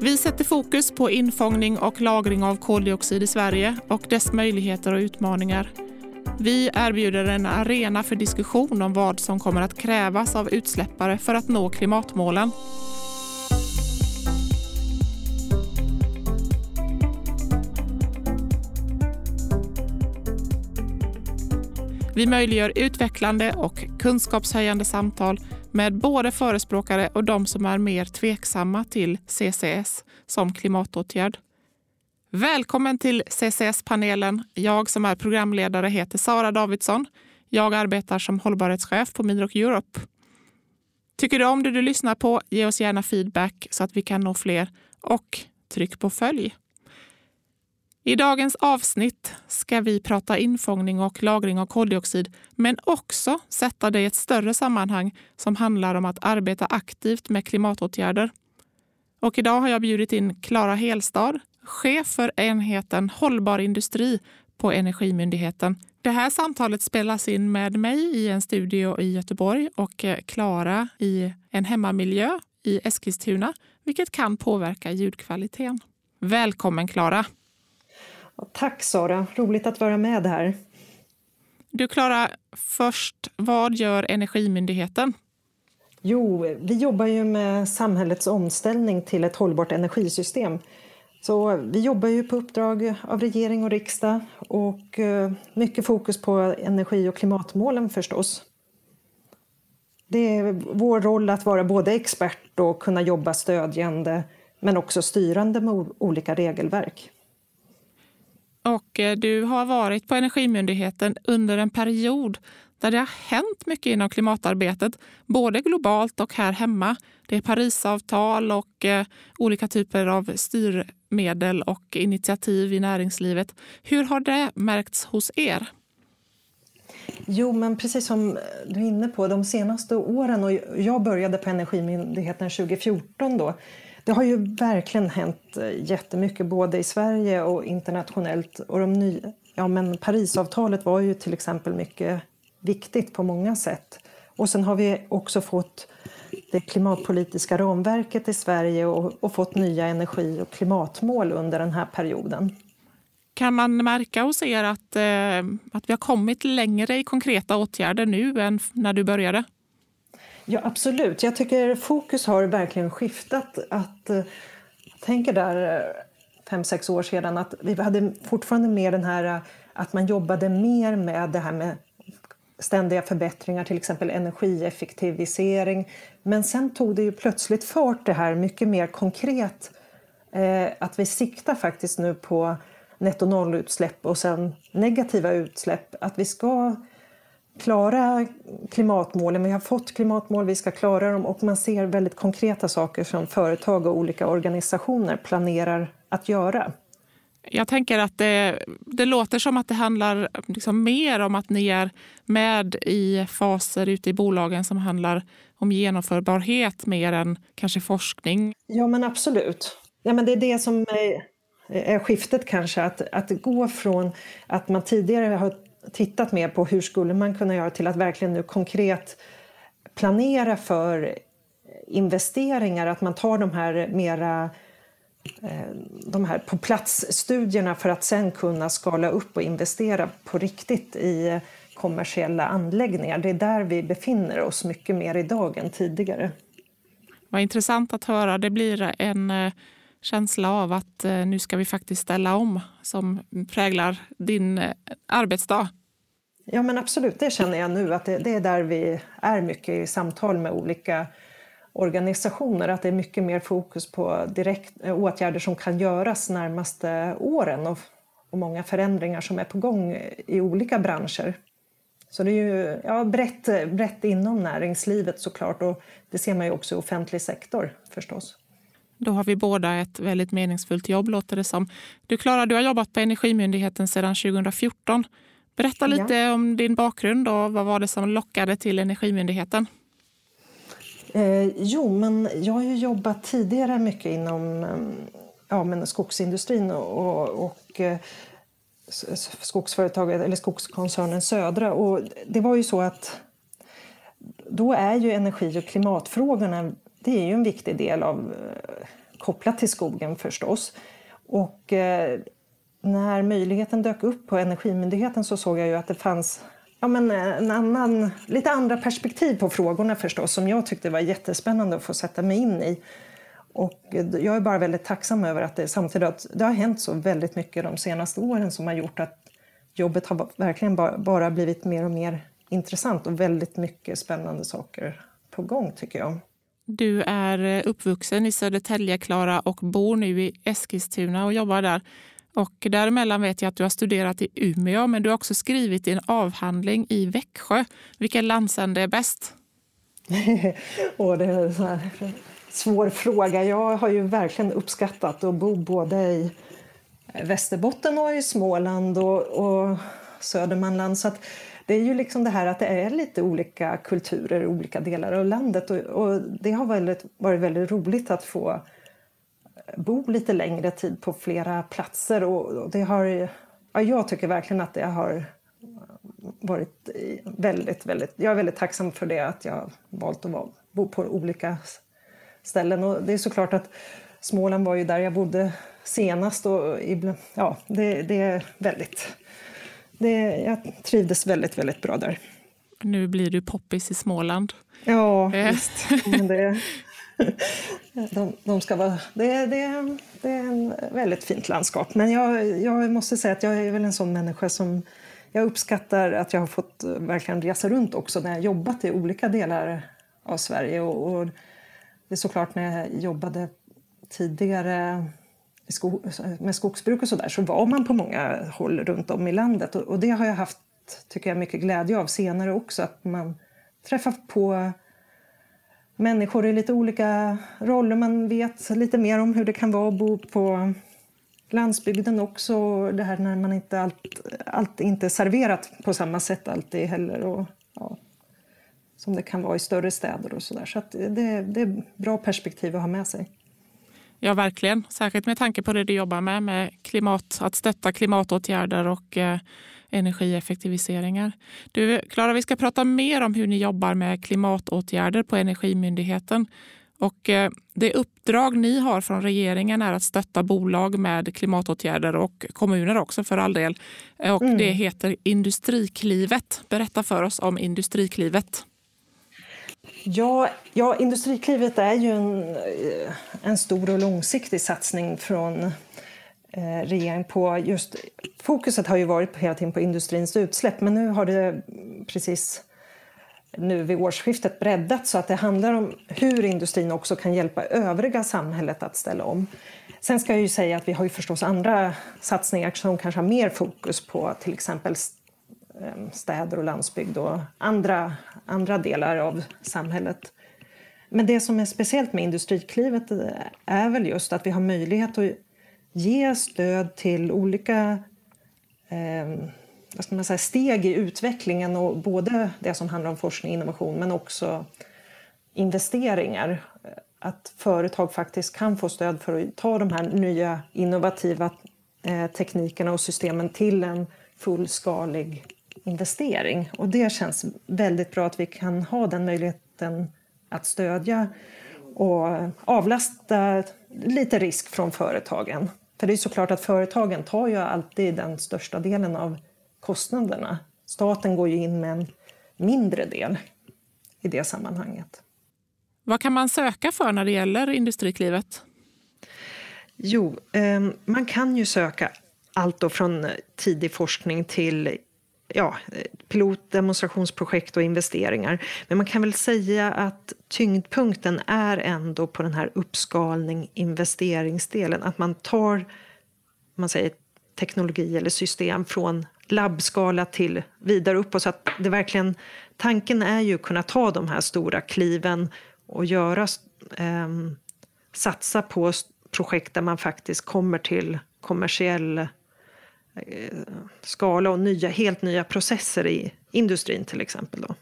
Vi sätter fokus på infångning och lagring av koldioxid i Sverige och dess möjligheter och utmaningar. Vi erbjuder en arena för diskussion om vad som kommer att krävas av utsläppare för att nå klimatmålen. Vi möjliggör utvecklande och kunskapshöjande samtal med både förespråkare och de som är mer tveksamma till CCS som klimatåtgärd. Välkommen till CCS-panelen. Jag som är programledare heter Sara Davidsson. Jag arbetar som hållbarhetschef på Midrock Europe. Tycker du om det du lyssnar på? Ge oss gärna feedback så att vi kan nå fler och tryck på följ. I dagens avsnitt ska vi prata infångning och lagring av koldioxid, men också sätta det i ett större sammanhang som handlar om att arbeta aktivt med klimatåtgärder. Och idag har jag bjudit in Klara Helstad, chef för enheten Hållbar industri på Energimyndigheten. Det här samtalet spelas in med mig i en studio i Göteborg och eh, Klara i en hemmamiljö i Eskilstuna, vilket kan påverka ljudkvaliteten. Välkommen Klara! Tack Sara, roligt att vara med här. Du Klara, först, vad gör Energimyndigheten? Jo, vi jobbar ju med samhällets omställning till ett hållbart energisystem. Så vi jobbar ju på uppdrag av regering och riksdag och eh, mycket fokus på energi och klimatmålen förstås. Det är vår roll att vara både expert och kunna jobba stödjande men också styrande med olika regelverk. Och eh, du har varit på Energimyndigheten under en period där det har hänt mycket inom klimatarbetet, både globalt och här hemma. Det är Parisavtal och eh, olika typer av styrmedel och initiativ i näringslivet. Hur har det märkts hos er? Jo, men precis som du är inne på, de senaste åren och jag började på Energimyndigheten 2014 då, det har ju verkligen hänt eh, jättemycket både i Sverige och internationellt. Och de ny, ja, men Parisavtalet var ju till exempel mycket viktigt på många sätt. Och sen har vi också fått det klimatpolitiska ramverket i Sverige och, och fått nya energi och klimatmål under den här perioden. Kan man märka hos er att, eh, att vi har kommit längre i konkreta åtgärder nu än när du började? Ja, absolut. Jag tycker fokus har verkligen skiftat. Att, jag tänker där eh, fem, sex år sedan att vi hade fortfarande mer den här eh, att man jobbade mer med det här med ständiga förbättringar, till exempel energieffektivisering. Men sen tog det ju plötsligt fart det här mycket mer konkret. Eh, att vi siktar faktiskt nu på netto nollutsläpp och sen negativa utsläpp. Att vi ska klara klimatmålen. Vi har fått klimatmål, vi ska klara dem och man ser väldigt konkreta saker som företag och olika organisationer planerar att göra. Jag tänker att det, det låter som att det handlar liksom mer om att ni är med i faser ute i bolagen som handlar om genomförbarhet mer än kanske forskning. Ja, men absolut. Ja, men det är det som är, skiftet kanske, att, att gå från att man tidigare har tittat mer på hur skulle man kunna göra till att verkligen nu konkret planera för investeringar, att man tar de här mera eh, de här på plats-studierna för att sen kunna skala upp och investera på riktigt i kommersiella anläggningar. Det är där vi befinner oss mycket mer idag än tidigare. Vad intressant att höra. Det blir en eh, känsla av att eh, nu ska vi faktiskt ställa om som präglar din eh, arbetsdag. Ja men absolut, det känner jag nu att det, det, är där vi är mycket i samtal med olika organisationer. Att det är mycket mer fokus på direkt, eh, åtgärder som kan göras närmaste åren och, och många förändringar som är på gång i olika branscher. Så det är ju ja, brett, brett inom näringslivet såklart och det ser man ju också i offentlig sektor förstås. Då har vi båda ett väldigt meningsfullt jobb låter det som. Du Klara, du har jobbat på Energimyndigheten sedan 2014. Berätta lite ja. om din bakgrund och vad var det som lockade till Energimyndigheten? Eh, jo, men jag har ju jobbat tidigare mycket inom eh, ja, men skogsindustrin och, och eh, skogsföretaget eller skogskoncernen Södra. Och det var ju så att då är ju energi och klimatfrågorna det är ju en viktig del av eh, kopplat till skogen förstås. Och eh, när möjligheten dök upp på Energimyndigheten så såg jag ju att det fanns ja, men eh, en annan, lite andra perspektiv på frågorna förstås som jag tyckte var jättespännande att få sätta mig in i. Och jag är bara väldigt tacksam över att det samtidigt det har hänt så väldigt mycket de senaste åren som har gjort att jobbet har verkligen bara blivit mer och mer intressant och väldigt mycket spännande saker på gång tycker jag. Du är eh, uppvuxen i Södertälje, Klara, och bor nu i Eskilstuna och jobbar där. Och däremellan vet jag att du har studerat i Umeå, men du har också skrivit en avhandling i Växjö. Vilken landsände är bäst? och det är en här svår fråga. Jag har ju verkligen uppskattat att bo både i Västerbotten och i Småland och, och Södermanland. Så det är ju liksom det här att det är lite olika kulturer i olika delar av landet och, och det har väldigt, varit väldigt roligt att få eh, bo lite längre tid på flera platser. Och det har, ja, jag tycker verkligen att det har varit väldigt, väldigt... Jag är väldigt tacksam för det, att jag valt att bo på olika ställen. Och det är såklart att Småland var ju där jag bodde senast och ibland, ja, det, det är väldigt... Det, jag trivdes väldigt, väldigt bra där. Nu blir du poppis i Småland. Ja, eh. visst. Men det, de, de ska vara, det, det, det är ett väldigt fint landskap. Men jag, jag måste säga att jag är väl en sån människa som jag uppskattar att jag har fått verkligen resa runt också när jag jobbat i olika delar av Sverige. Och, och det är såklart när jag jobbade tidigare med skogsbruk och sådär, så var man på många håll runt om i landet och, och det har jag haft tycker jag mycket glädje av senare också att man träffar på människor i lite olika roller. Man vet lite mer om hur det kan vara att bo på landsbygden också. Det här när man inte allt, allt inte är serverat på samma sätt alltid heller. Och, ja, som det kan vara i större städer och så där. Så det, det är bra perspektiv att ha med sig. Ja, verkligen. Särskilt med tanke på det du jobbar med, med klimat, att stötta klimatåtgärder och eh, energieffektiviseringar. Du, Klara, vi ska prata mer om hur ni jobbar med klimatåtgärder på Energimyndigheten. Och eh, det uppdrag ni har från regeringen är att stötta bolag med klimatåtgärder och kommuner också för all del. Och mm. Det heter Industriklivet. Berätta för oss om Industriklivet. Ja, ja, Industriklivet är ju en, eh, en stor och långsiktig satsning från eh, regeringen på just... Fokuset har ju varit hela tiden på industrins utsläpp men nu har det precis nu vid årsskiftet breddat så att det handlar om hur industrin också kan hjälpa övriga samhället att ställa om. Sen ska jag ju säga att vi har ju förstås andra satsningar som kanske har mer fokus på till exempel eh, städer och landsbygd och andra, andra delar av samhället. Men det som är speciellt med Industriklivet eh, är väl just att vi har möjlighet att ge stöd till olika eh, vad ska man säga, steg i utvecklingen och både det som handlar om forskning och innovation men också investeringar. Att företag faktiskt kan få stöd för att ta de här nya innovativa eh, teknikerna och systemen till en fullskalig investering. Och det känns väldigt bra att vi kan ha den möjligheten att stödja och avlasta lite risk från företagen. För det är såklart att företagen tar ju alltid den största delen av kostnaderna. Staten går ju in med en mindre del i det sammanhanget. Vad kan man söka för när det gäller Industriklivet? Jo, eh, man kan ju söka allt från tidig forskning till ja, pilotdemonstrationsprojekt och investeringar. Men man kan väl säga att tyngdpunkten är ändå på den här uppskalning, investeringsdelen. Att man tar man säger, teknologi eller system från labbskala till vidare uppåt. Så att det verkligen, tanken är ju att kunna ta de här stora kliven och göra, eh, satsa på projekt där man faktiskt kommer till kommersiell skala och nya, helt nya processer i industrin till exempel. Då.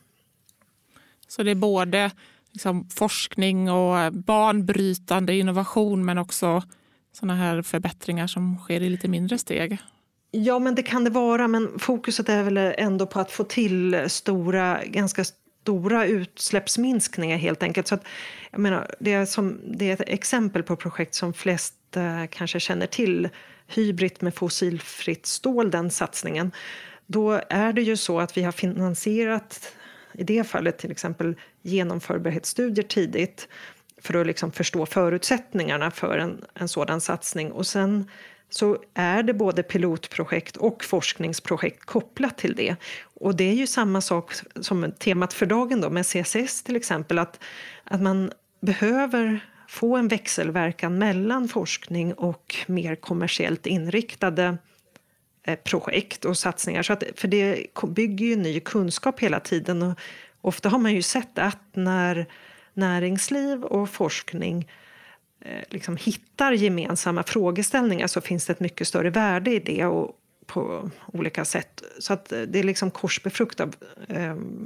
Så det är både liksom forskning och banbrytande innovation men också sådana här förbättringar som sker i lite mindre steg? Ja, men det kan det vara. Men fokuset är väl ändå på att få till stora, ganska stora utsläppsminskningar helt enkelt. Så att, jag menar, det, är som, det är ett exempel på projekt som flest inte kanske känner till. Hybrid med fossilfritt stål, den satsningen. Då är det ju så att vi har finansierat i det fallet till exempel genomförbarhetsstudier tidigt för att liksom förstå förutsättningarna för en, en sådan satsning. Och sen så är det både pilotprojekt och forskningsprojekt kopplat till det. Och det är ju samma sak som temat för dagen då med CCS till exempel, att, att man behöver få en växelverkan mellan forskning och mer kommersiellt inriktade eh, projekt och satsningar. Så att, för det bygger ju ny kunskap hela tiden. Och ofta har man ju sett att när näringsliv och forskning eh, liksom hittar gemensamma frågeställningar så finns det ett mycket större värde i det och på olika sätt. Så att eh, det är liksom korsbefruktat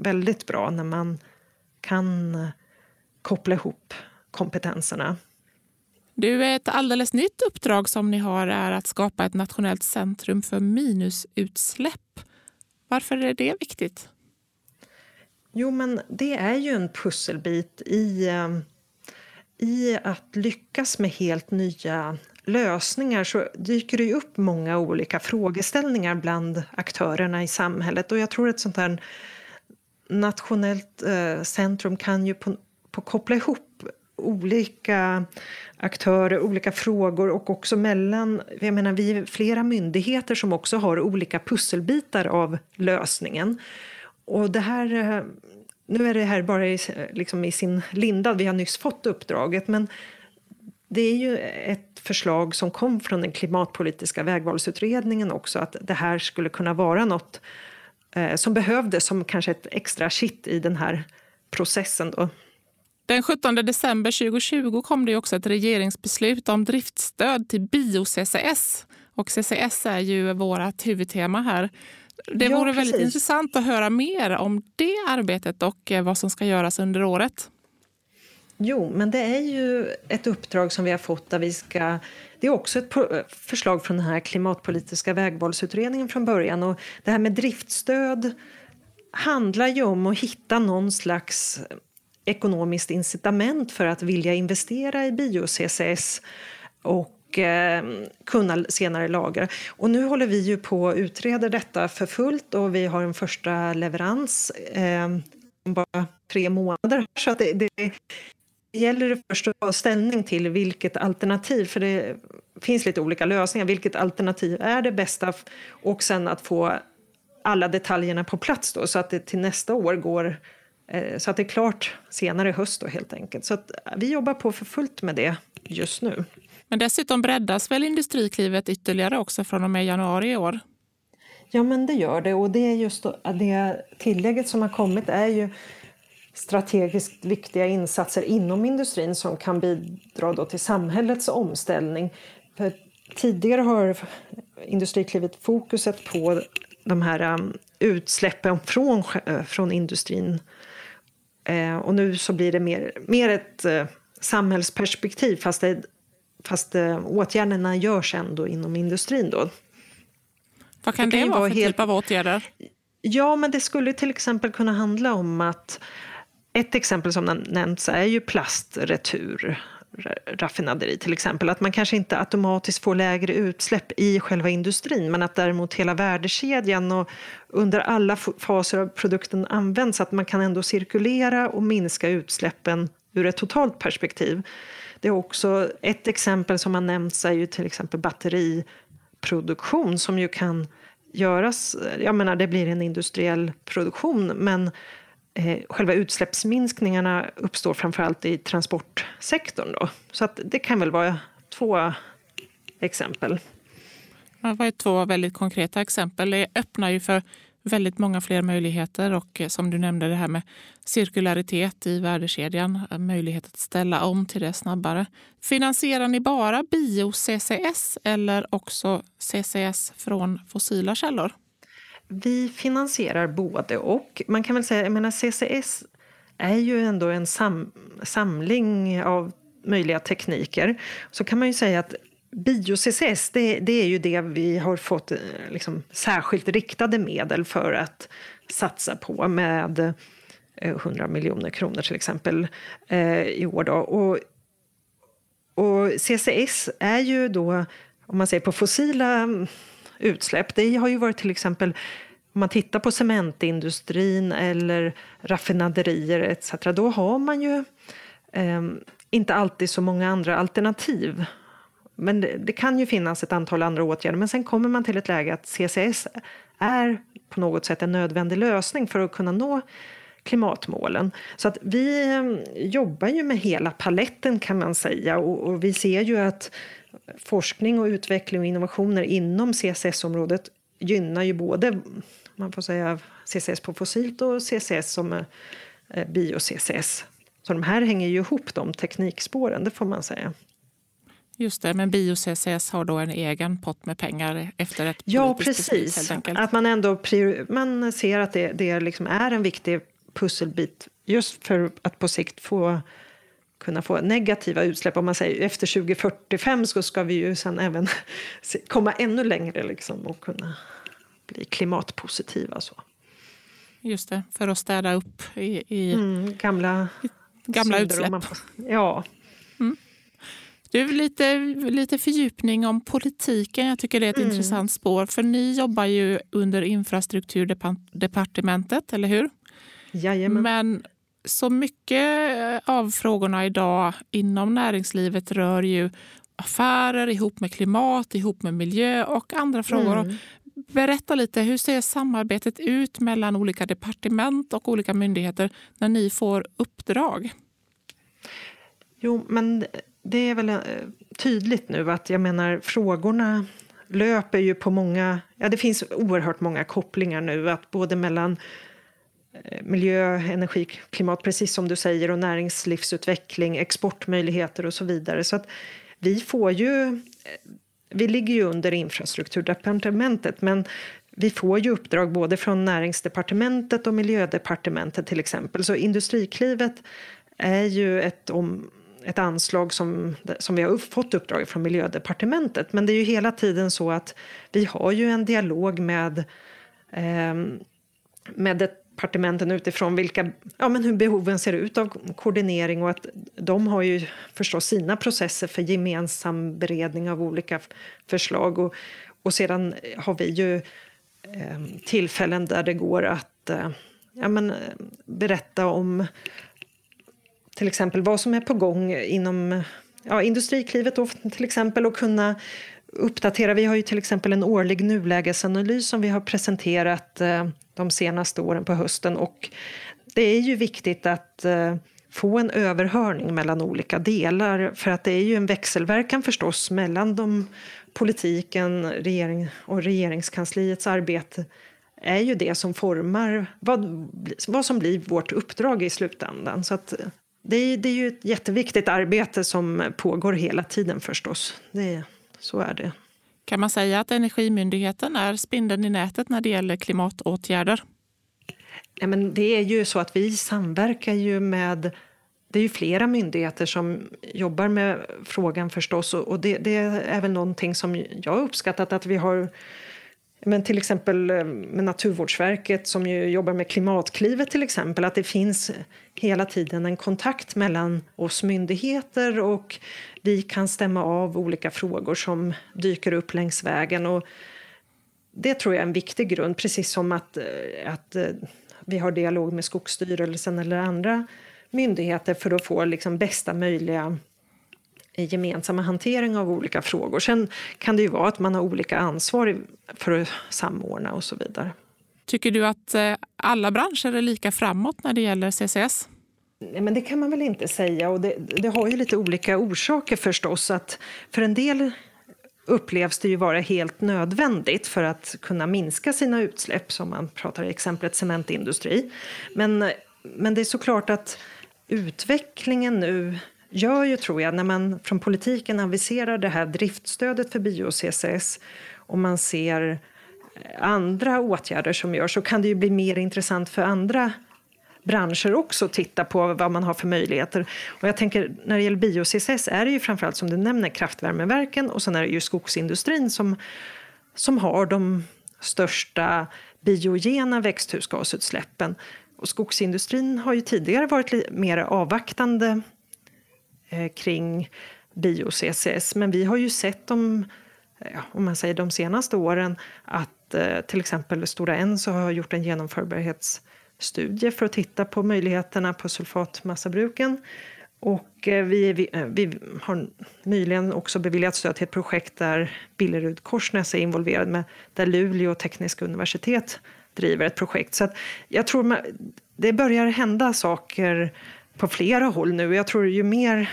väldigt bra när man kan koppla ihop kompetenserna. Du, ett alldeles nytt uppdrag som ni har är att skapa ett nationellt centrum för minusutsläpp. Varför är det viktigt? Jo, men det är ju en pusselbit i, eh, i att lyckas med helt nya lösningar så dyker det upp många olika frågeställningar bland aktörerna i samhället. Och jag tror att ett sånt här nationellt eh, centrum kan ju på, på koppla ihop olika aktörer, olika frågor och också mellan... Jag menar, vi är flera myndigheter som också har olika pusselbitar av lösningen. Och det här, eh, nu är det här bara i, liksom i sin linda, vi har nyss fått uppdraget men det är ju ett förslag som kom från den klimatpolitiska vägvalsutredningen också att det här skulle kunna vara något eh, som behövdes som kanske ett extra kitt i den här processen. Då. Den 17 december 2020 kom det också ett regeringsbeslut om driftstöd till bio-CCS. Och CCS är ju vårt huvudtema här. Det ja, vore väldigt intressant att höra mer om det arbetet och eh, vad som ska göras under året. Jo, men det är ju ett uppdrag som vi har fått där vi ska... Det är också ett förslag från den här klimatpolitiska vägvalsutredningen från början. Och det här med driftstöd handlar ju om att hitta någon slags ekonomiskt incitament för att vilja investera i bio-CCS och eh, kunna senare lagra. Och nu håller vi ju på att utreda detta för fullt och vi har en första leverans eh, om bara tre månader. Så att det, det, det gäller först att ta ställning till vilket alternativ, för det finns lite olika lösningar. Vilket alternativ är det bästa? Och sen att få alla detaljerna på plats då, så att det till nästa år går så att det är klart senare i höst då helt enkelt. Så att vi jobbar på för fullt med det just nu. Men dessutom breddas väl Industriklivet ytterligare också från och med januari i år? Ja, men det gör det. Och det är just det tillägget som har kommit är ju strategiskt viktiga insatser inom industrin som kan bidra då till samhällets omställning. För tidigare har Industriklivet fokuset på de här um, utsläppen från, eh, från industrin Eh, och nu så blir det mer, mer ett eh, samhällsperspektiv fast, det, fast eh, åtgärderna görs ändå inom industrin. Då. Vad kan det, det vara för helt... typ av åtgärder? Ja, men det skulle till exempel kunna handla om att ett exempel som nämnts är ju plastretur raffinaderi till exempel. Att man kanske inte automatiskt får lägre utsläpp i själva industrin men att däremot hela värdekedjan och under alla faser av produkten används att man kan ändå cirkulera och minska utsläppen ur ett totalt perspektiv. Det är också ett exempel som har nämnts är ju till exempel batteriproduktion som ju kan göras, jag menar det blir en industriell produktion men Eh, själva utsläppsminskningarna uppstår framförallt i transportsektorn. Då. Så att det kan väl vara två exempel. Det var två väldigt konkreta exempel. Det öppnar ju för väldigt många fler möjligheter och eh, som du nämnde det här med cirkularitet i värdekedjan, eh, möjlighet att ställa om till det snabbare. Finansierar ni bara bio-CCS eller också CCS från fossila källor? Vi finansierar både och. Man kan väl säga, jag menar CCS är ju ändå en sam, samling av möjliga tekniker. Så kan man ju säga att bio-CCS det, det, är ju det vi har fått eh, liksom, särskilt riktade medel för att satsa på med eh, 100 miljoner kronor till exempel eh, i år. Då. Och, och CCS är ju då, om man ser på fossila utsläpp, det har ju varit till exempel om man tittar på cementindustrin eller raffinaderier etc. då har man ju eh, inte alltid så många andra alternativ. Men det, det, kan ju finnas ett antal andra åtgärder. Men sen kommer man till ett läge att CCS är på något sätt en nödvändig lösning för att kunna nå klimatmålen. Så att vi ehm, jobbar ju med hela paletten kan man säga och, och vi ser ju att forskning och utveckling och innovationer inom CCS-området gynnar ju både man får säga CCS på fossilt och CCS som eh, bio-CCS. Så de här hänger ju ihop, de teknikspåren, det får man säga. Just det, men bio-CCS har då en egen pott med pengar efter ett Ja, precis. Beslut, att man ändå man ser att det, det liksom är en viktig pusselbit just för att på sikt få kunna få negativa utsläpp. Om man säger efter 2045 så ska vi ju sen även komma ännu längre liksom och kunna bli klimatpositiva. Så. Just det, för att städa upp i, i mm, gamla, gamla utsläpp. Man, ja. Mm. Du, lite, lite fördjupning om politiken. Jag tycker det är ett mm. intressant spår. För ni jobbar ju under infrastrukturdepartementet, eller hur? Jajamän. Men så mycket av frågorna idag inom näringslivet rör ju affärer ihop med klimat, ihop med miljö och andra frågor. Mm. Berätta lite, hur ser samarbetet ut mellan olika departement och olika myndigheter när ni får uppdrag? Jo, men det är väl eh, tydligt nu att jag menar frågorna löper ju på många... Ja, det finns oerhört många kopplingar nu, att både mellan eh, Eh, miljö, energi, klimat, precis som du säger, och näringslivsutveckling, exportmöjligheter och så vidare. Så att vi får ju eh, vi ligger ju under infrastrukturdepartementet men vi får ju uppdrag både från näringsdepartementet och miljödepartementet till exempel. Så Industriklivet är ju ett, om, ett anslag som, som vi har fått uppdrag från miljödepartementet. Men det är ju hela tiden så att vi har ju en dialog med eh, med ett departementen utifrån vilka, ja, men hur behoven ser ut av koordinering och att de har ju förstås sina processer för gemensam beredning av olika förslag. Och, och sedan har vi ju eh, tillfällen där det går att eh, ja, men, eh, berätta om till exempel vad som är på gång inom ja, Industriklivet då, till exempel och kunna uppdatera. Vi har ju till exempel en årlig nulägesanalys som vi har presenterat eh, de senaste åren på hösten. Och det är ju viktigt att eh, få en överhörning mellan olika delar för att det är ju en växelverkan förstås mellan de, politiken regering och regeringskansliets arbete är ju det som formar vad, vad som blir vårt uppdrag i slutändan. Så att eh, det, är, det är ju ett jätteviktigt arbete som pågår hela tiden förstås. Det, så är det. Kan man säga att Energimyndigheten är spindeln i nätet när det gäller klimatåtgärder? Ja, men det är ju så att vi samverkar ju med det är ju flera myndigheter som jobbar med frågan förstås och det, det är väl någonting som jag uppskattat att vi har men till exempel eh, med Naturvårdsverket som ju jobbar med Klimatklivet till exempel, att det finns hela tiden en kontakt mellan oss myndigheter och vi kan stämma av olika frågor som dyker upp längs vägen. Och det tror jag är en viktig grund, precis som att, eh, att eh, vi har dialog med Skogsstyrelsen eller andra myndigheter för att få liksom bästa möjliga gemensamma hantering av olika frågor. Sen kan det ju vara att man har olika ansvar för att samordna och så vidare. Tycker du att eh, alla branscher är lika framåt när det gäller CCS? Nej, men det kan man väl inte säga. Och det, det har ju lite olika orsaker förstås. Att för en del upplevs det ju vara helt nödvändigt för att kunna minska sina utsläpp, som man pratar i exemplet cementindustri. Men, men det är såklart att utvecklingen nu gör ju, tror jag, när man från politiken aviserar det här driftstödet för bio-CCS och man ser eh, andra åtgärder som görs så kan det ju bli mer intressant för andra branscher också titta på vad man har för möjligheter. Och jag tänker när det gäller bio-CCS är det ju framförallt som du nämner kraftvärmeverken och sen är det ju skogsindustrin som, som har de största biogena växthusgasutsläppen. Och skogsindustrin har ju tidigare varit mer avvaktande Eh, kring bio-CCS men vi har ju sett de, eh, om man säger de senaste åren att eh, till exempel Stora Enso har gjort en genomförbarhetsstudie för att titta på möjligheterna på sulfatmassabruken och vi, vi, vi, har nyligen också beviljat stöd till ett projekt där Billerud Korsnäs är involverad med, där Luleå tekniska universitet driver ett projekt. Så jag tror man, det börjar hända saker på flera håll nu. Jag tror ju mer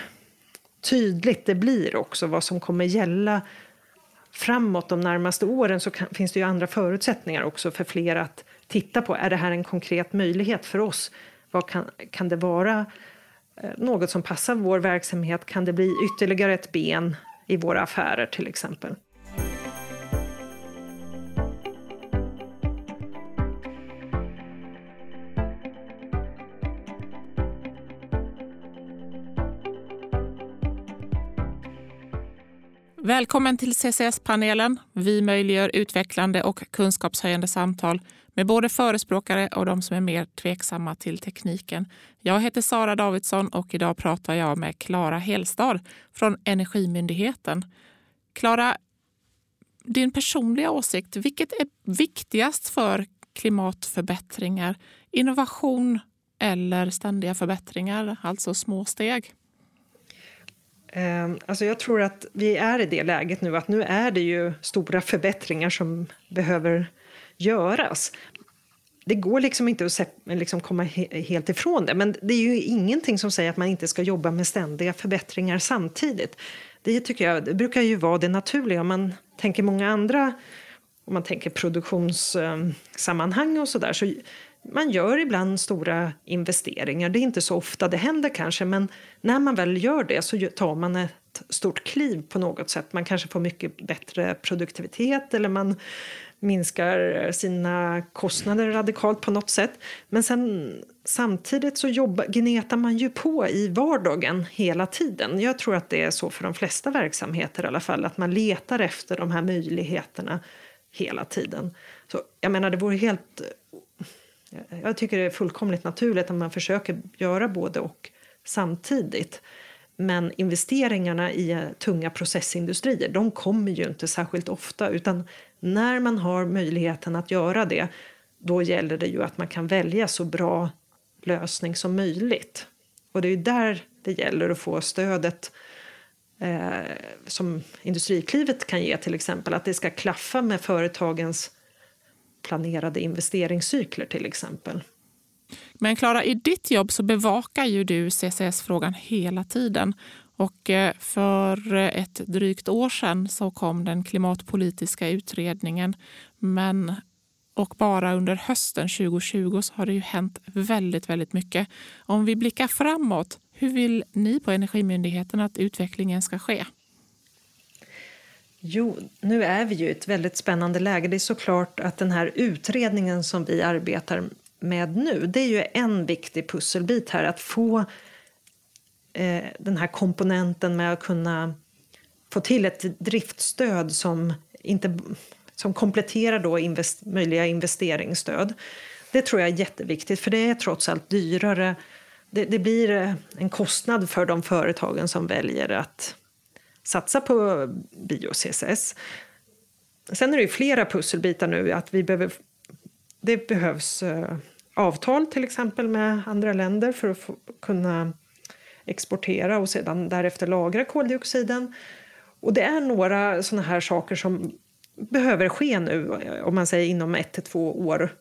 tydligt det blir också vad som kommer gälla framåt de närmaste åren så kan, finns det ju andra förutsättningar också för fler att titta på. Är det här en konkret möjlighet för oss? Vad kan, kan det vara eh, något som passar vår verksamhet? Kan det bli ytterligare ett ben i våra affärer till exempel? Välkommen till CCS-panelen. Vi möjliggör utvecklande och kunskapshöjande samtal med både förespråkare och de som är mer tveksamma till tekniken. Jag heter Sara Davidsson och idag pratar jag med Klara Helstad från Energimyndigheten. Klara, din personliga åsikt, vilket är viktigast för klimatförbättringar? Innovation eller ständiga förbättringar, alltså små steg? Ehm, alltså jag tror att vi är i det läget nu att nu är det ju stora förbättringar som behöver göras. Det går liksom inte att liksom komma helt ifrån det. Men det är ju ingenting som säger att man inte ska jobba med ständiga förbättringar samtidigt. Det tycker jag det brukar ju vara det naturliga. Om man tänker många andra om man tänker produktionssammanhang och så där så man gör ibland stora investeringar. Det är inte så ofta det händer kanske men när man väl gör det så tar man ett stort kliv på något sätt. Man kanske får mycket bättre produktivitet eller man minskar eh, sina kostnader radikalt på något sätt. Men sen, samtidigt så jobba, gnetar man ju på i vardagen hela tiden. Jag tror att det är så för de flesta verksamheter i alla fall, att man letar efter de här möjligheterna hela tiden. Så jag menar, det vore helt... Jag tycker det är fullkomligt naturligt att man försöker göra både och samtidigt. Men investeringarna i eh, tunga processindustrier de kommer ju inte särskilt ofta. utan när man har möjligheten att göra det då gäller det ju att man kan välja så bra lösning som möjligt. Och det är ju där det gäller att få stödet eh, som Industriklivet kan ge till exempel. Att det ska klaffa med företagens planerade investeringscykler till exempel. Men Klara, i ditt jobb så bevakar ju du CCS-frågan hela tiden. Och eh, för ett drygt år sedan så kom den klimatpolitiska utredningen. Men, och bara under hösten 2020 så har det ju hänt väldigt, väldigt mycket. Om vi blickar framåt, hur vill ni på Energimyndigheten att utvecklingen ska ske? Jo, nu är vi ju i ett väldigt spännande läge. Det är såklart att den här utredningen som vi arbetar med nu, det är ju en viktig pusselbit här. Att få eh, den här komponenten med att kunna få till ett driftstöd som, inte, som kompletterar då invest, möjliga investeringsstöd. Det tror jag är jätteviktigt, för det är trots allt dyrare. Det, det blir en kostnad för de företagen som väljer att satsa på bio-CCS. Sen är det ju flera pusselbitar nu. att vi behöver, Det behövs eh, avtal till exempel med andra länder för att få, kunna exportera och sedan därefter lagra koldioxiden. Och det är några såna här saker som behöver ske nu, om man säger inom ett till två år.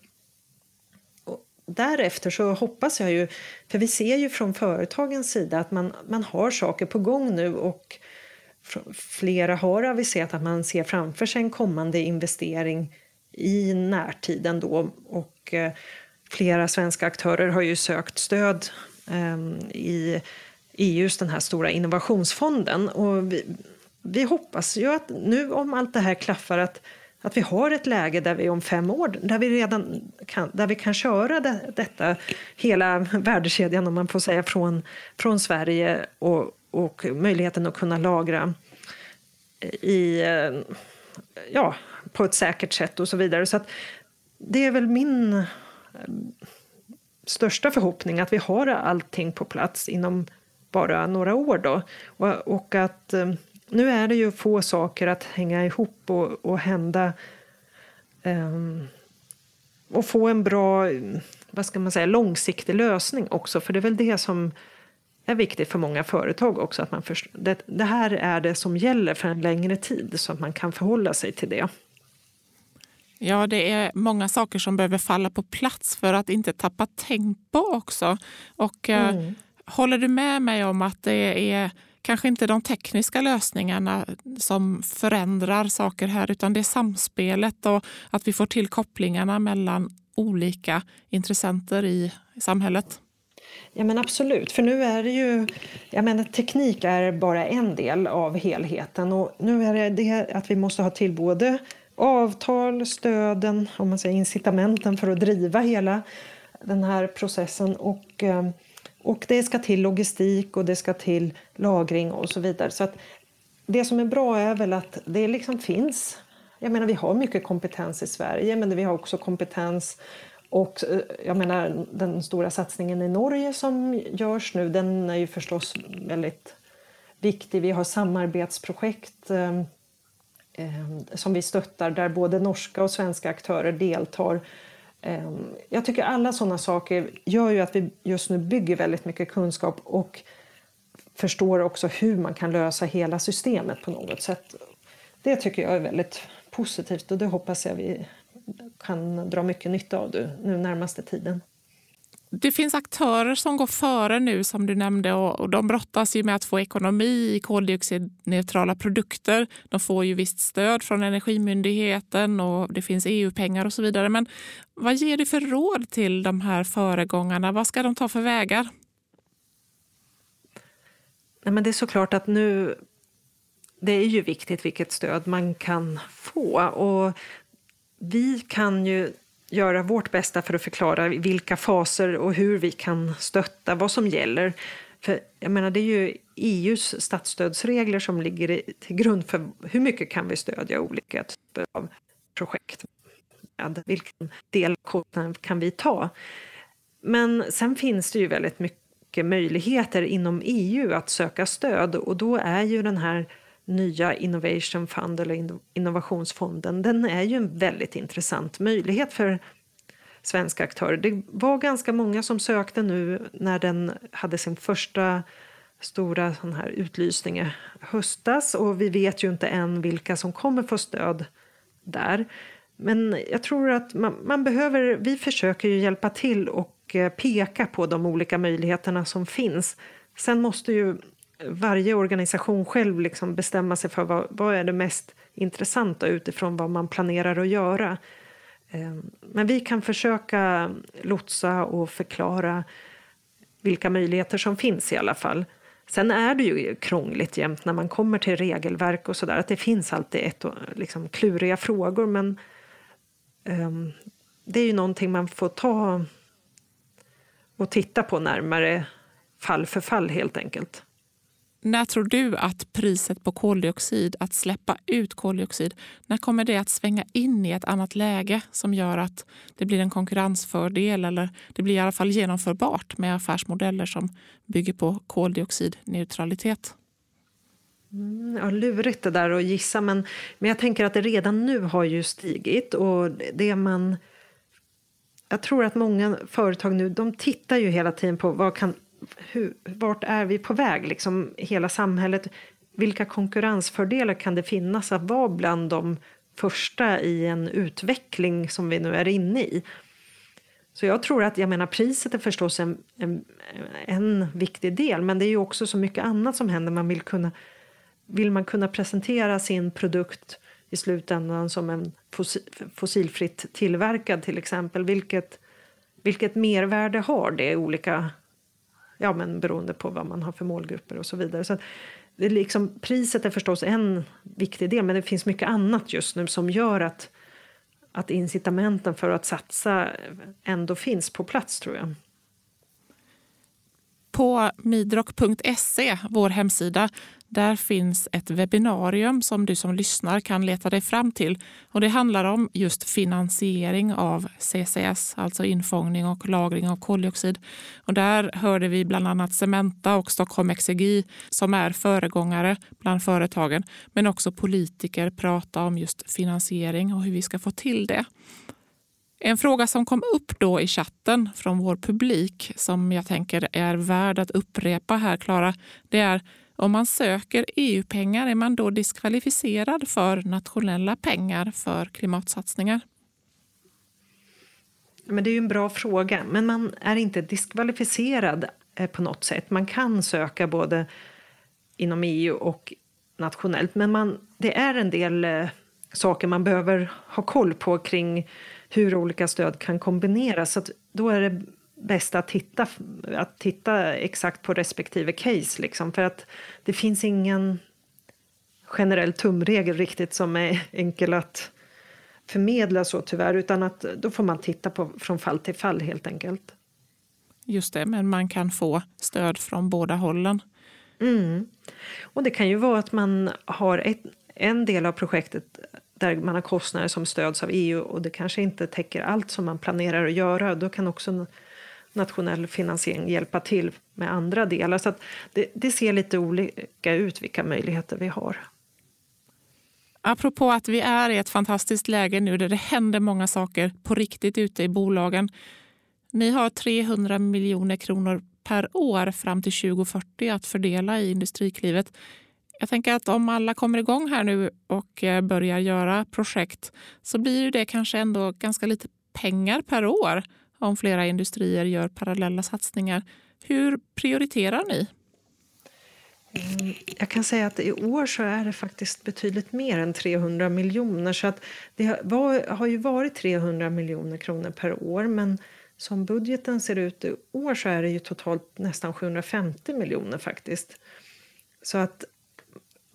Och därefter så hoppas jag ju, för vi ser ju från företagens sida att man, man har saker på gång nu och flera har aviserat att man ser framför sig en kommande investering i närtiden då och eh, flera svenska aktörer har ju sökt stöd ehm, i EUs den här stora innovationsfonden. Och vi, vi hoppas ju att nu om allt det här klaffar att, att vi har ett läge där vi om fem år där vi redan kan, där vi kan köra det, detta hela värdekedjan om man får säga från, från Sverige och, och möjligheten att kunna lagra i, eh, ja, på ett säkert sätt och så vidare. Så att det är väl min eh, största förhoppning att vi har allting på plats inom bara några år. Då. Och, och att eh, nu är det ju få saker att hänga ihop och, och hända um, och få en bra vad ska man säga, långsiktig lösning också. För det är väl det som är viktigt för många företag också. Att man förstår, det, det här är det som gäller för en längre tid så att man kan förhålla sig till det. Ja, det är många saker som behöver falla på plats för att inte tappa tempo också. Och eh, mm. håller du med mig om att det är kanske inte de tekniska lösningarna som förändrar saker här utan det är samspelet och att vi får till kopplingarna mellan olika intressenter i samhället? Ja men absolut, för nu är det ju, jag menar teknik är bara en del av helheten. Och nu är det det att vi måste ha till både avtal, stöden, om man säger incitamenten för att driva hela den här processen. Och, eh, och det ska till logistik och det ska till lagring och så vidare. Så att det som är bra är väl att det liksom finns. Jag menar, vi har mycket kompetens i Sverige, men vi har också kompetens och eh, jag menar, den stora satsningen i Norge som görs nu, den är ju förstås väldigt viktig. Vi har samarbetsprojekt eh, eh, som vi stöttar där både norska och svenska aktörer deltar. Eh, jag tycker alla sådana saker gör ju att vi just nu bygger väldigt mycket kunskap och förstår också hur man kan lösa hela systemet på något sätt. Det tycker jag är väldigt positivt och det hoppas jag vi kan dra mycket nytta av nu närmaste tiden. Det finns aktörer som går före nu som du nämnde och de brottas ju med att få ekonomi i koldioxidneutrala produkter. De får ju visst stöd från Energimyndigheten och det finns EU-pengar och så vidare. Men vad ger du för råd till de här föregångarna? Vad ska de ta för vägar? Nej, men det är såklart att nu det är ju viktigt vilket stöd man kan få. Och vi kan ju göra vårt bästa för att förklara vilka faser och hur vi kan stötta, vad som gäller. För jag menar, det är ju EUs statsstödsregler som ligger till grund för hur mycket kan vi stödja olika typer av projekt. Vilken del av kostnaden kan vi ta? Men sen finns det ju väldigt mycket möjligheter inom EU att söka stöd och då är ju den här nya Innovation Fund eller Innovationsfonden, den är ju en väldigt intressant möjlighet för svenska aktörer. Det var ganska många som sökte nu när den hade sin första stora sån här utlysning i höstas och vi vet ju inte än vilka som kommer få stöd där. Men jag tror att man, man behöver, vi försöker ju hjälpa till och eh, peka på de olika möjligheterna som finns. Sen måste ju varje organisation själv liksom bestämma sig för vad, vad är det mest intressanta utifrån vad man planerar att göra. Ehm, men vi kan försöka lotsa och förklara vilka möjligheter som finns i alla fall. Sen är det ju krångligt jämt när man kommer till regelverk och sådär. Att det finns alltid ett, liksom, kluriga frågor men um, det är ju någonting man får ta och titta på närmare fall för fall helt enkelt. När tror du att priset på koldioxid, att släppa ut koldioxid, när kommer det att svänga in i ett annat läge som gör att det blir en konkurrensfördel eller det blir i alla fall genomförbart med affärsmodeller som bygger på koldioxidneutralitet? Mm, ja, lurigt det där att gissa, men, men jag tänker att det redan nu har ju stigit och det man jag tror att många företag nu de tittar ju hela tiden på vad kan hur, vart är vi på väg, liksom hela samhället? Vilka konkurrensfördelar kan det finnas att vara bland de första i en utveckling som vi nu är inne i? Så jag tror att, jag menar priset är förstås en, en, en viktig del, men det är ju också så mycket annat som händer. Man vill kunna, vill man kunna presentera sin produkt i slutändan som en fossilfritt tillverkad till exempel, vilket, vilket mervärde har det i olika ja, men beroende på vad man har för målgrupper och så vidare. Så det är liksom, priset är förstås en viktig del, men det finns mycket annat just nu som gör att, att incitamenten för att satsa ändå finns på plats, tror jag. På midrock.se, vår hemsida, där finns ett webbinarium som du som lyssnar kan leta dig fram till. Och det handlar om just finansiering av CCS, alltså infångning och lagring av koldioxid. Och där hörde vi bland annat Cementa och Stockholm Exergi som är föregångare bland företagen, men också politiker prata om just finansiering och hur vi ska få till det. En fråga som kom upp då i chatten från vår publik som jag tänker är värd att upprepa här, Klara, det är om man söker EU-pengar, är man då diskvalificerad för nationella pengar för klimatsatsningar? Men det är ju en bra fråga, men man är inte diskvalificerad eh, på något sätt. Man kan söka både inom EU och nationellt, men man, det är en del eh, saker man behöver ha koll på kring hur olika stöd kan kombineras. Så då är det bäst att titta, att titta exakt på respektive case. Liksom, för att det finns ingen generell tumregel riktigt som är enkel att förmedla så tyvärr. Utan att då får man titta på från fall till fall helt enkelt. Just det, men man kan få stöd från båda hållen. Mm. Och det kan ju vara att man har ett, en del av projektet där man har kostnader som stöds av EU och det kanske inte täcker allt som man planerar att göra. Då kan också nationell finansiering hjälpa till med andra delar. Så det, det, ser lite olika ut vilka möjligheter vi har. Apropå att vi är i ett fantastiskt läge nu där det händer många saker på riktigt ute i bolagen. Ni har 300 miljoner kronor per år fram till 2040 att fördela i Industriklivet. Jag tänker att om alla kommer igång här nu och eh, börjar göra projekt så blir det kanske ändå ganska lite pengar per år om flera industrier gör parallella satsningar. Hur prioriterar ni? Mm, jag kan säga att i år så är det faktiskt betydligt mer än 300 miljoner. Så att det var, har ju varit 300 miljoner kronor per år men som budgeten ser ut i år så är det ju totalt nästan 750 miljoner faktiskt. Så att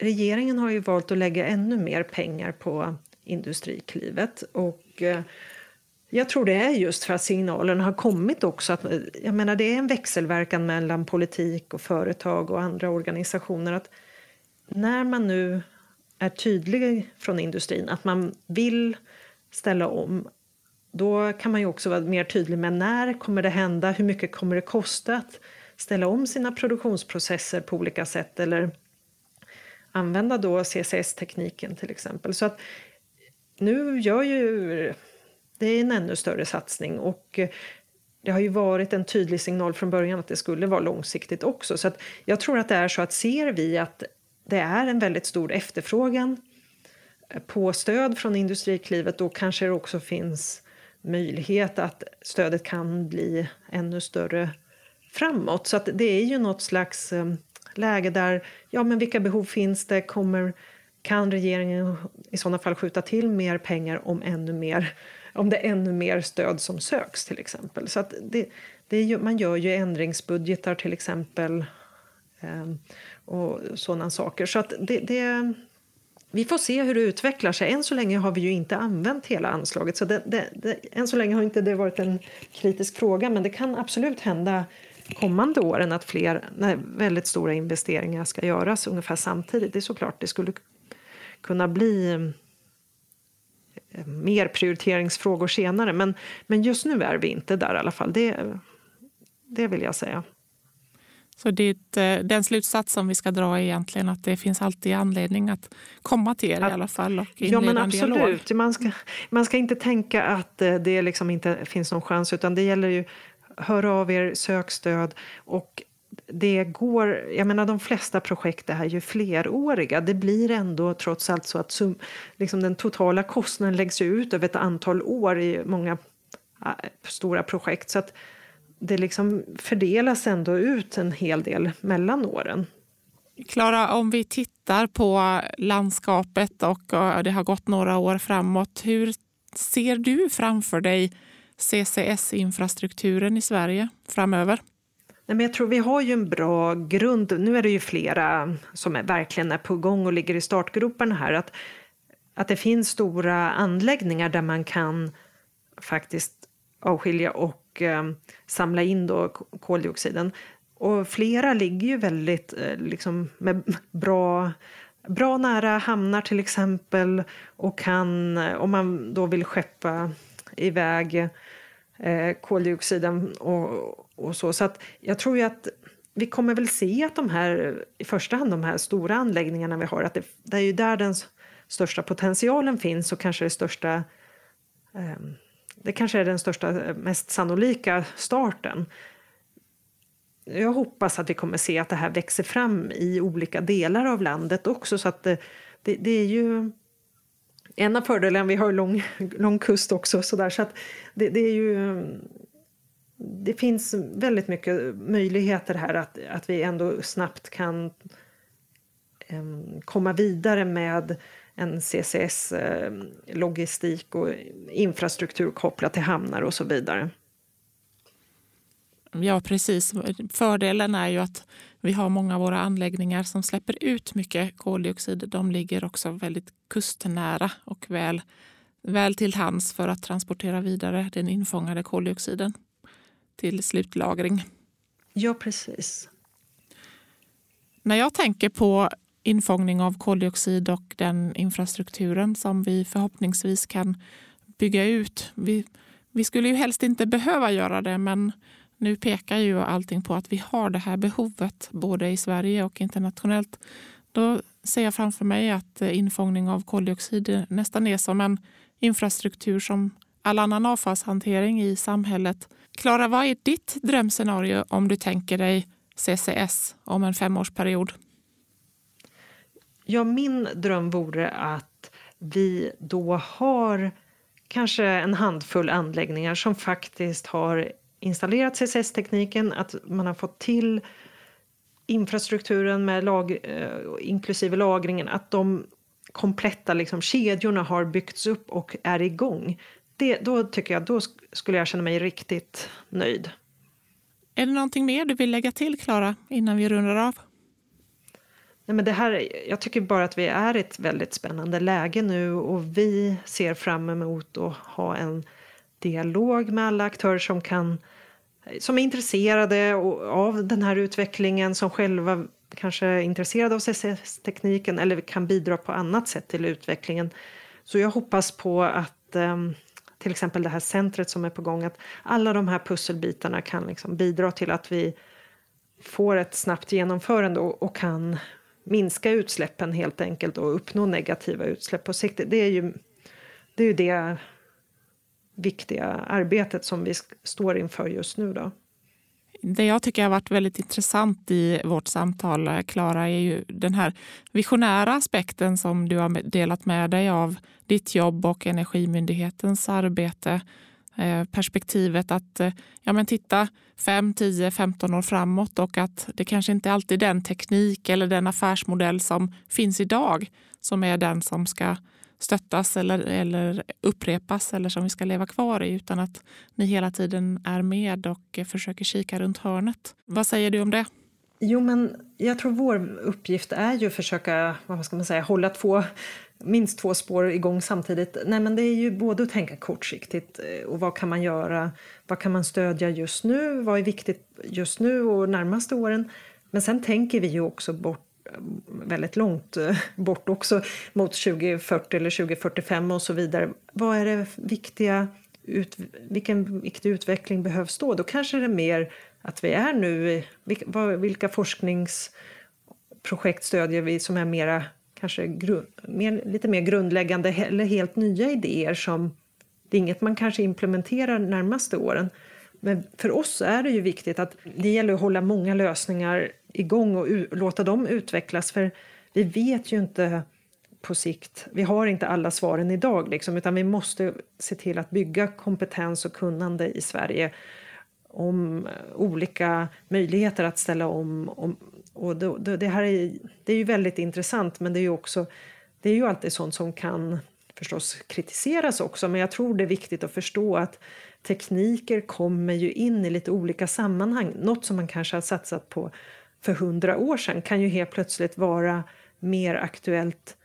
regeringen har ju valt att lägga ännu mer pengar på Industriklivet. Och eh, jag tror det är just för att signalen har kommit också. Att, eh, jag menar, det är en växelverkan mellan politik och företag och andra organisationer. att När man nu är tydlig från industrin att man vill ställa om då kan man ju också vara mer tydlig med när kommer det hända, hur mycket kommer det kosta att ställa om sina produktionsprocesser på olika sätt eller använda då CCS-tekniken till exempel. Så att nu gör ju det är en ännu större satsning och eh, det har ju varit en tydlig signal från början att det skulle vara långsiktigt också. Så att jag tror att det är så att ser vi att det är en väldigt stor efterfrågan eh, på stöd från Industriklivet då kanske det också finns möjlighet att stödet kan bli ännu större framåt. Så att det är ju något slags eh, läge där, ja men vilka behov finns det? Kommer, kan regeringen i sådana fall skjuta till mer pengar om ännu mer om det är ännu mer stöd som söks till exempel. Så att det, det är ju, man gör ju ändringsbudgetar till exempel eh, och sådana saker. Så att det, det, vi får se hur det utvecklar sig. Än så länge har vi ju inte använt hela anslaget. Så det, det, det, än så länge har inte det varit en kritisk fråga men det kan absolut hända kommande åren att fler när väldigt stora investeringar ska göras ungefär samtidigt. Det är såklart det skulle kunna bli eh, mer prioriteringsfrågor senare. Men, men just nu är vi inte där i alla fall. Det, det vill jag säga. Så det, eh, den slutsats som vi ska dra är egentligen att det finns alltid anledning att komma till er att, i alla fall och Ja men absolut. Man ska, man ska inte tänka att eh, det liksom inte finns någon chans utan det gäller ju hör av er, sök stöd. Och det går, jag menar de flesta projekt är ju fleråriga. Det blir ändå trots allt så att sum, liksom den totala kostnaden läggs ut över ett antal år i många äh, stora projekt. Så att det liksom fördelas ändå ut en hel del mellan åren. Klara, om vi tittar på landskapet och det har gått några år framåt. Hur ser du framför dig CCS-infrastrukturen i Sverige framöver? Nej, men jag tror vi har ju en bra grund. Nu är det ju flera som är, verkligen är på gång och ligger i startgroparna här. Att, att det finns stora anläggningar där man kan faktiskt avskilja och eh, samla in då koldioxiden. Och flera ligger ju väldigt eh, liksom, med bra, bra nära hamnar till exempel och kan, om man då vill skeppa iväg eh, koldioxiden och, och så. Så att jag tror ju att vi kommer väl se att de här, i första hand de här stora anläggningarna vi har, att det, det är ju där den största potentialen finns och kanske det största eh, det kanske är den största, eh, mest sannolika starten. Jag hoppas att vi kommer se att det här växer fram i olika delar av landet också. Så att det, det, det är ju en av fördelarna, vi har lång, lång kust också, så, där, så att det, det, är ju... Det finns väldigt mycket möjligheter här att, att vi ändå snabbt kan um, komma vidare med en CCS-logistik och infrastruktur kopplat till hamnar och så vidare. Ja, precis. Fördelen är ju att vi har många av våra anläggningar som släpper ut mycket koldioxid. De ligger också väldigt kustnära och väl, väl till hands för att transportera vidare den infångade koldioxiden till slutlagring. Ja, precis. När jag tänker på infångning av koldioxid och den infrastrukturen som vi förhoppningsvis kan bygga ut. Vi, vi skulle ju helst inte behöva göra det men nu pekar ju allting på att vi har det här behovet både i Sverige och internationellt. Då ser jag framför mig att eh, infångning av koldioxid nästan är som en infrastruktur som all annan avfallshantering i samhället. Klara, vad är ditt drömscenario om du tänker dig CCS om en femårsperiod? Ja, min dröm vore att vi då har kanske en handfull anläggningar som faktiskt har installerat CCS-tekniken, att man har fått till infrastrukturen med lag, eh, inklusive lagringen, att de kompletta liksom, kedjorna har byggts upp och är igång. Det, då tycker jag, då skulle jag känna mig riktigt nöjd. Är det någonting mer du vill lägga till, Klara, innan vi rundar av? Nej, men det här, jag tycker bara att vi är i ett väldigt spännande läge nu och vi ser fram emot att ha en dialog med alla aktörer som, kan, som är intresserade av den här utvecklingen, som själva kanske är intresserade av CCS-tekniken eller kan bidra på annat sätt till utvecklingen. Så jag hoppas på att ehm, till exempel det här centret som är på gång, att alla de här pusselbitarna kan liksom bidra till att vi får ett snabbt genomförande och, och kan minska utsläppen helt enkelt och uppnå negativa utsläpp på sikt. Det är ju det, är ju det viktiga arbetet som vi står inför just nu. Då. Det jag tycker har varit väldigt intressant i vårt samtal, eh, Klara, är ju den här visionära aspekten som du har delat med dig av ditt jobb och Energimyndighetens arbete. Eh, perspektivet att eh, ja, men titta 5, 10, 15 år framåt och att det kanske inte alltid är den teknik eller den affärsmodell som finns idag som är den som ska stöttas eller, eller upprepas eller som vi ska leva kvar i utan att ni hela tiden är med och försöker kika runt hörnet. Vad säger du om det? Jo, men jag tror vår uppgift är ju att försöka vad ska man säga, hålla två minst två spår igång samtidigt. Nej, men det är ju både att tänka kortsiktigt eh, och vad kan man göra? Vad kan man stödja just nu? Vad är viktigt just nu och närmaste åren? Men sen tänker vi ju också bort väldigt långt eh, bort också mot 2040 eller 2045 och så vidare. Vad är det viktiga ut, vilken viktig utveckling behövs då? Då kanske det är mer att vi är nu, vilka forskningsprojekt stödjer vi som är mera kanske mer, lite mer grundläggande eller helt nya idéer som det är inget man kanske implementerar närmaste åren. Men för oss är det ju viktigt att det gäller att hålla många lösningar igång och låta dem utvecklas för vi vet ju inte på sikt, vi har inte alla svaren idag liksom, utan vi måste se till att bygga kompetens och kunnande i Sverige om eh, olika möjligheter att ställa om, om och det, det här är, det är ju väldigt intressant men det är ju också det är ju alltid sånt som kan förstås kritiseras också men jag tror det är viktigt att förstå att tekniker kommer ju in i lite olika sammanhang. Något som man kanske har satsat på för hundra år sedan kan ju helt plötsligt vara mer aktuellt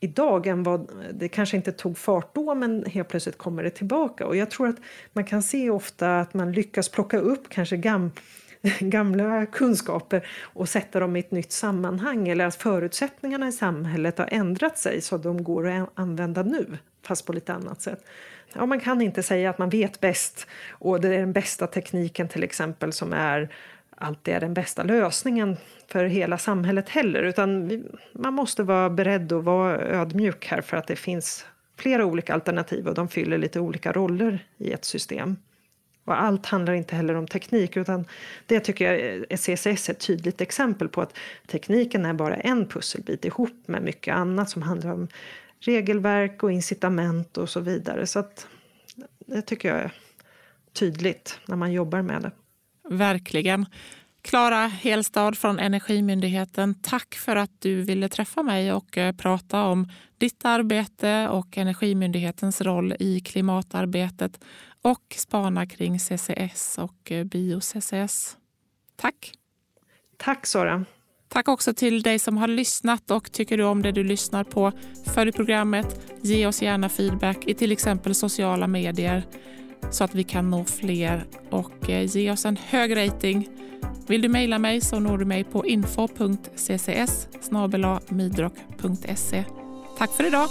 idag än vad det kanske inte tog fart då men helt plötsligt kommer det tillbaka och jag tror att man kan se ofta att man lyckas plocka upp kanske gam, gamla kunskaper och sätta dem i ett nytt sammanhang eller att förutsättningarna i samhället har ändrat sig så att de går att använda nu, fast på lite annat sätt. Ja, man kan inte säga att man vet bäst och det är den bästa tekniken till exempel som är alltid är den bästa lösningen för hela samhället heller. Utan vi, man måste vara beredd och vara ödmjuk här för att det finns flera olika alternativ och de fyller lite olika roller i ett system. Och allt handlar inte heller om teknik utan det tycker jag CCS är ett tydligt exempel på att tekniken är bara en pusselbit ihop med mycket annat som handlar om regelverk och incitament och så vidare. Så att det tycker jag är tydligt när man jobbar med det. Verkligen. Klara Helstad från Energimyndigheten, tack för att du ville träffa mig och eh, prata om ditt arbete och Energimyndighetens roll i klimatarbetet och spana kring CCS och eh, bio-CCS. Tack! Tack Sara! Tack också till dig som har lyssnat och tycker du om det du lyssnar på, följ programmet, ge oss gärna feedback i till exempel sociala medier så att vi kan nå fler och eh, ge oss en hög rating. Vill du mejla mig så når du mig på info.ccs Tack för idag!